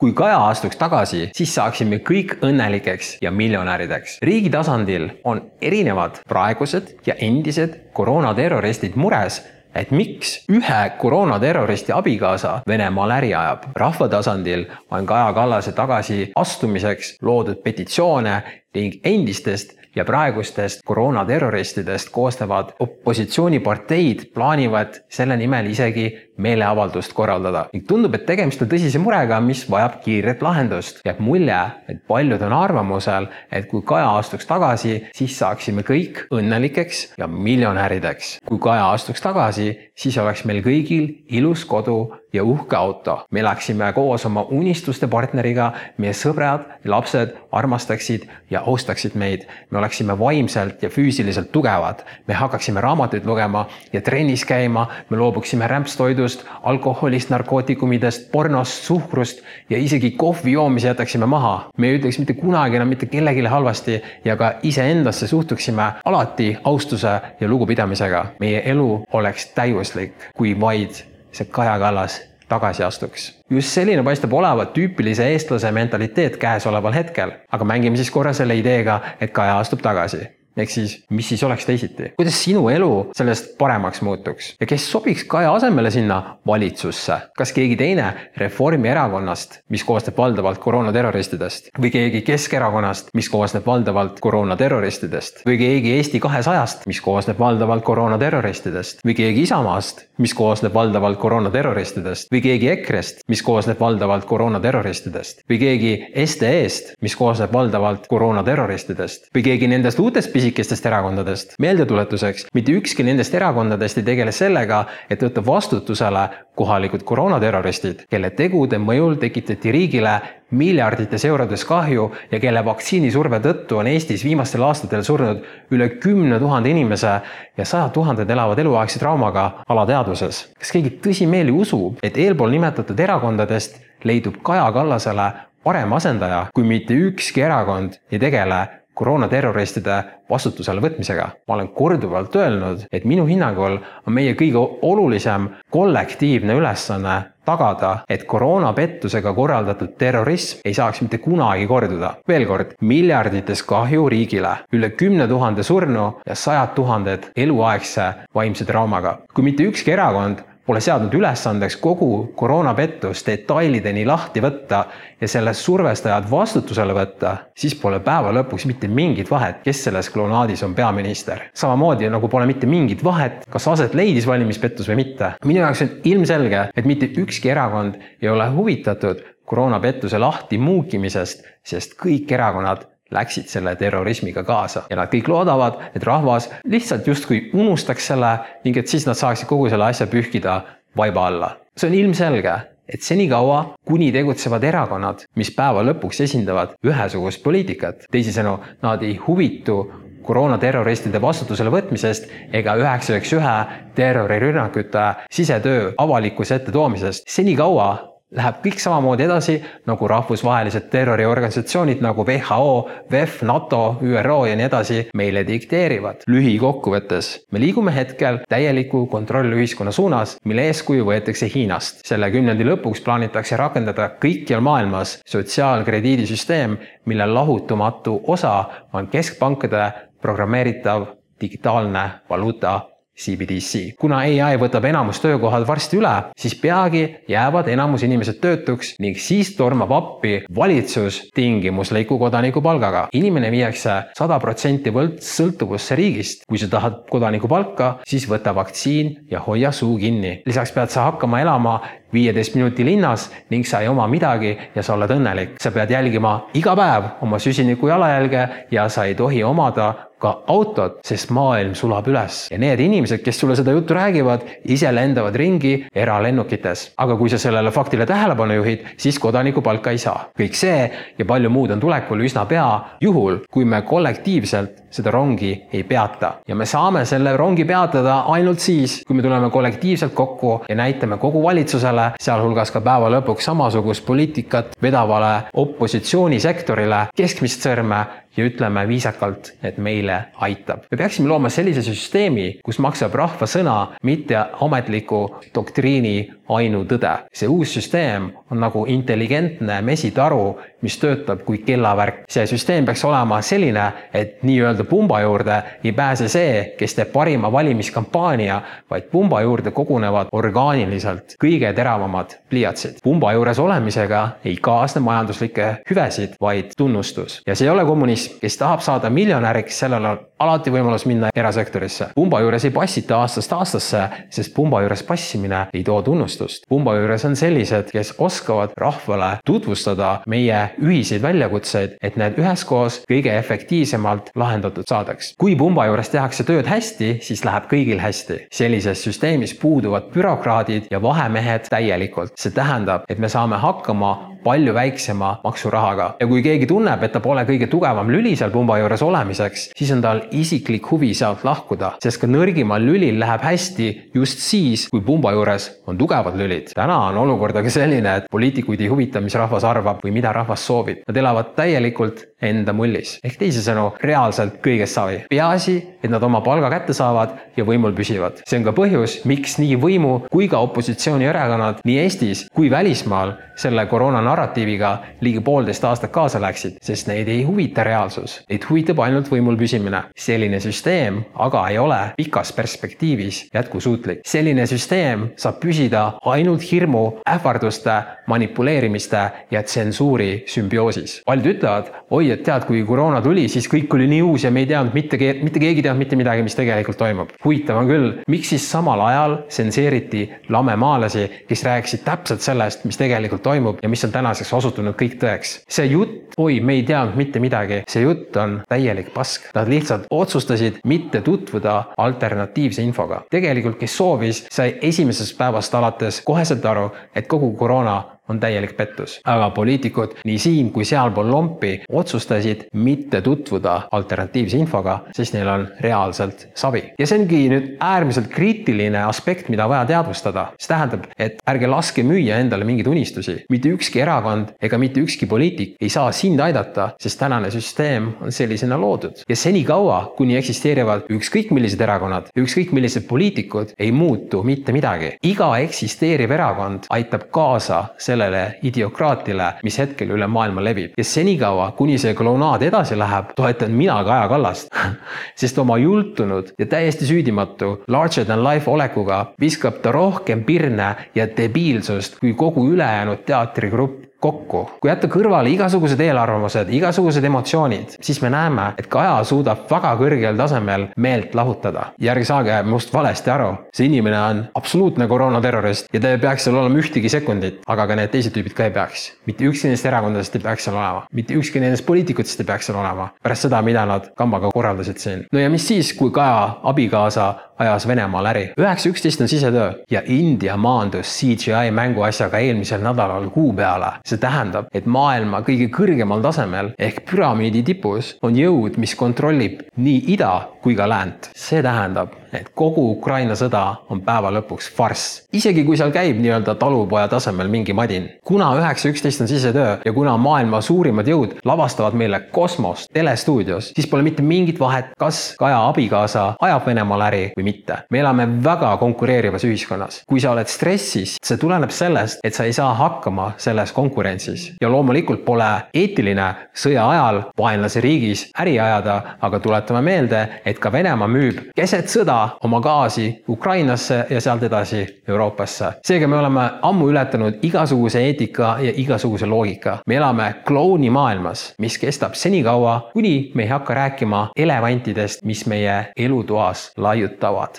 kui Kaja astuks tagasi, siis saaksime kõik õnnelikeks ja miljonärideks. riigi tasandil on erinevad praegused ja endised koroonaterroristid mures, et miks ühe koroonaterroristi abikaasa Venemaal äri ajab. rahva tasandil on Kaja Kallase tagasiastumiseks loodud petitsioone ning endistest ja praegustest koroonaterroristidest koosnevad opositsiooniparteid plaanivad selle nimel isegi meeleavaldust korraldada ning tundub, et tegemist on tõsise murega, mis vajab kiiret lahendust. jääb mulje, et paljud on arvamusel, et kui Kaja astuks tagasi, siis saaksime kõik õnnelikeks ja miljonärideks. kui Kaja astuks tagasi, siis oleks meil kõigil ilus kodu ja uhke auto. me elaksime koos oma unistuste partneriga, meie sõbrad, lapsed armastaksid ja austaksid meid. me oleksime vaimselt ja füüsiliselt tugevad. me hakkaksime raamatuid lugema ja trennis käima, me loobuksime rämpstoidust, alkoholist, narkootikumidest, pornost, suhkrust ja isegi kohvi joomise jätaksime maha. me ei ütleks mitte kunagi enam mitte kellelegi halvasti ja ka iseendasse suhtuksime alati austuse ja lugupidamisega. meie elu oleks täiuslik, kui vaid see Kaja Kallas tagasi astuks. just selline paistab olevat tüüpilise eestlase mentaliteet käesoleval hetkel, aga mängime siis korra selle ideega, et Kaja astub tagasi ehk siis, mis siis oleks teisiti? kuidas sinu elu sellest paremaks muutuks ja kes sobiks Kaja asemele sinna valitsusse? kas keegi teine Reformierakonnast, mis koosneb valdavalt koroonaterroristidest või keegi Keskerakonnast, mis koosneb valdavalt koroonaterroristidest või keegi Eesti kahesajast, mis koosneb valdavalt koroonaterroristidest või keegi Isamaast, mis koosneb valdavalt koroonaterroristidest või keegi EKRE-st, mis koosneb valdavalt koroonaterroristidest või keegi SDE-st, mis koosneb valdavalt koroonaterroristidest või keegi nendest uutest pisikestest erakondadest. meeldetuletuseks, mitte ükski nendest erakondadest ei tegele sellega, et võtta vastutusele kohalikud koroonaterroristid, kelle tegude mõjul tekitati riigile miljardites eurodes kahju ja kelle vaktsiinisurve tõttu on Eestis viimastel aastatel surnud üle kümne tuhande inimese ja sajad tuhanded elavad eluaegse traumaga alateadvuses. kas keegi tõsimeeli usub, et eelpool nimetatud erakondadest leidub Kaja Kallasele parem asendaja, kui mitte ükski erakond ei tegele koroonaterroristide vastutusele võtmisega. ma olen korduvalt öelnud, et minu hinnangul on meie kõige olulisem kollektiivne ülesanne tagada, et koroonapettusega korraldatud terrorism ei saaks mitte kunagi korduda. veel kord, miljardites kahju riigile, üle kümne tuhande surnu ja sajad tuhanded eluaegse vaimse traumaga. kui mitte ükski erakond pole seadnud ülesandeks kogu koroonapettus detailideni lahti võtta ja selle survestajad vastutusele võtta, siis pole päeva lõpuks mitte mingit vahet, kes selles kolonaadis on peaminister. samamoodi nagu pole mitte mingit vahet, kas aset leidis valimispettus või mitte. minu jaoks on ilmselge, et mitte ükski erakond ei ole huvitatud koroonapettuse lahti muukimisest, sest kõik erakonnad läksid selle terrorismiga kaasa ja nad kõik loodavad, et rahvas lihtsalt justkui unustaks selle ning et siis nad saaksid kogu selle asja pühkida vaiba alla. see on ilmselge, et senikaua, kuni tegutsevad erakonnad, mis päeva lõpuks esindavad ühesugust poliitikat, teisisõnu, nad ei huvitu koroonaterroristide vastutusele võtmisest ega üheksa üheks ühe terrorirünnakute sisetöö avalikkuse ette toomisest. senikaua läheb kõik samamoodi edasi nagu rahvusvahelised terroriorganisatsioonid nagu WHO, WEF, NATO, ÜRO ja nii edasi meile dikteerivad. lühikokkuvõttes, me liigume hetkel täieliku kontrollühiskonna suunas, mille eeskuju võetakse Hiinast. selle kümnendi lõpuks plaanitakse rakendada kõikjal maailmas sotsiaalkrediidisüsteem, mille lahutamatu osa on keskpankade programmeeritav digitaalne valuuta CBDC. kuna ai võtab enamus töökohad varsti üle, siis peagi jäävad enamus inimesed töötuks ning siis tormab appi valitsus tingimusliku kodanikupalgaga. inimene viiakse sada protsenti sõltuvusse riigist. kui sa tahad kodanikupalka, siis võta vaktsiin ja hoia suu kinni. lisaks pead sa hakkama elama viieteist minuti linnas ning sa ei oma midagi ja sa oled õnnelik. sa pead jälgima iga päev oma süsiniku jalajälge ja sa ei tohi omada ka autot, sest maailm sulab üles ja need inimesed, kes sulle seda juttu räägivad, ise lendavad ringi eralennukites. aga kui sa sellele faktile tähelepanu juhid, siis kodanikupalka ei saa. kõik see ja palju muud on tulekul üsna pea, juhul kui me kollektiivselt seda rongi ei peata. ja me saame selle rongi peatada ainult siis, kui me tuleme kollektiivselt kokku ja näitame kogu valitsusele, sealhulgas ka päeva lõpuks samasugust poliitikat vedavale opositsioonisektorile keskmist sõrme ja ütleme viisakalt, et meile aitab. me peaksime looma sellise süsteemi, kus maksab rahva sõna, mitte ametliku doktriini ainutõde. see uus süsteem on nagu intelligentne mesitaru, mis töötab kui kellavärk. see süsteem peaks olema selline, et nii-öelda pumba juurde ei pääse see, kes teeb parima valimiskampaania, vaid pumba juurde kogunevad orgaaniliselt kõige teravamad pliiatsid. pumba juures olemisega ei kaasne majanduslikke hüvesid, vaid tunnustus. ja see ei ole kommunism, kes tahab saada miljonäriks, sellel on alati võimalus minna erasektorisse. pumba juures ei passita aastast aastasse, sest pumba juures passimine ei too tunnustust. pumba juures on sellised, kes oskavad rahvale tutvustada meie ühiseid väljakutseid, et need üheskoos kõige efektiivsemalt lahendatud saadaks. kui pumba juures tehakse tööd hästi, siis läheb kõigil hästi. sellises süsteemis puuduvad bürokraadid ja vahemehed täielikult. see tähendab, et me saame hakkama palju väiksema maksurahaga. ja kui keegi tunneb, et ta pole kõige tugevam lüli seal pumba juures olemiseks, siis on tal isiklik huvi sealt lahkuda, sest ka nõrgimal lülil läheb hästi just siis, kui pumba juures on tugevad lülid. täna on olukord aga selline, et poliitikuid ei huvita, mis rahvas arvab või mida rahvas soovib. Nad elavad täielikult enda mullis. ehk teisisõnu, reaalselt kõigest savi. peaasi, et nad oma palga kätte saavad ja võimul püsivad. see on ka põhjus, miks nii võimu kui ka opositsioonierakonnad nii Eestis kui välismaal selle koroona narratiiviga ligi poolteist aastat kaasa läksid, sest neid ei huvita reaalsus. Neid huvitab ainult võimul püsimine. selline süsteem aga ei ole pikas perspektiivis jätkusuutlik. selline süsteem saab püsida ainult hirmu, ähvarduste, manipuleerimiste ja tsensuuri sümbioosis. paljud ütlevad, oi, et tead, kui koroona tuli, siis kõik oli nii uus ja me ei teadnud mitte, mitte keegi ei teadnud mitte midagi, mis tegelikult toimub. huvitav on küll, miks siis samal ajal tsenseeriti lamemaalasi, kes rääkisid täpselt sellest, mis tegelikult toimub ja mis on tänaseks osutunud kõik tõeks. see jutt, oi, me ei teadnud mitte midagi, see jutt on täielik pask. Nad lihtsalt otsustasid mitte tutvuda alternatiivse infoga. tegelikult, kes soovis, sai esimesest päevast alates koheselt aru, et kogu koroona on täielik pettus. aga poliitikud nii siin kui sealpool lompi otsustasid mitte tutvuda alternatiivse infoga, sest neil on reaalselt savi. ja see ongi nüüd äärmiselt kriitiline aspekt, mida vaja teadvustada. see tähendab, et ärge laske müüa endale mingeid unistusi. mitte ükski erakond ega mitte ükski poliitik ei saa sind aidata, sest tänane süsteem on sellisena loodud. ja senikaua, kuni eksisteerivad ükskõik millised erakonnad, ükskõik millised poliitikud, ei muutu mitte midagi. iga eksisteeriv erakond aitab kaasa sellele, sellele idiokraatile, mis hetkel üle maailma levib. ja senikaua, kuni see kolonaad edasi läheb, toetan mina Kaja Kallast sest oma jultunud ja täiesti süüdimatu larger than life olekuga viskab ta rohkem pirne ja debiilsust kui kogu ülejäänud teatrigrupp kokku. kui jätta kõrvale igasugused eelarvamused, igasugused emotsioonid, siis me näeme, et Kaja suudab väga kõrgel tasemel meelt lahutada. ja ärge saage must valesti aru, see inimene on absoluutne koroonaterrorist ja ta ei peaks seal olema ühtegi sekundit, aga ka need teised tüübid ka ei peaks. mitte ükski nendest erakondadest ei peaks seal olema, mitte ükski nendest poliitikutest ei peaks seal olema, pärast seda, mida nad kambaga korraldasid siin. no ja mis siis, kui Kaja abikaasa ajas Venemaal äri. üheksa üksteist on sisetöö ja India maandus CGI mänguasjaga eelmisel nädalal kuu peale. See tähendab, et maailma kõige kõrgemal tasemel ehk püramiidi tipus on jõud, mis kontrollib nii ida kui ka läänt. see tähendab, et kogu Ukraina sõda on päeva lõpuks farss. isegi kui seal käib nii-öelda talupoja tasemel mingi madin. kuna üheksa üksteist on sisetöö ja kuna maailma suurimad jõud lavastavad meile kosmost telestuudios, siis pole mitte mingit vahet, kas Kaja abikaasa ajab Venemaal äri või mitte. me elame väga konkureerivas ühiskonnas. kui sa oled stressis, see tuleneb sellest, et sa ei saa hakkama selles konkurentsis ja loomulikult pole eetiline sõja ajal vaenlase riigis äri ajada, aga tuletame meelde, et ka Venemaa müüb keset sõda oma gaasi Ukrainasse ja sealt edasi Euroopasse. seega me oleme ammu ületanud igasuguse eetika ja igasuguse loogika. me elame klounimaailmas, mis kestab senikaua, kuni me ei hakka rääkima elevantidest, mis meie elutoas laiutavad.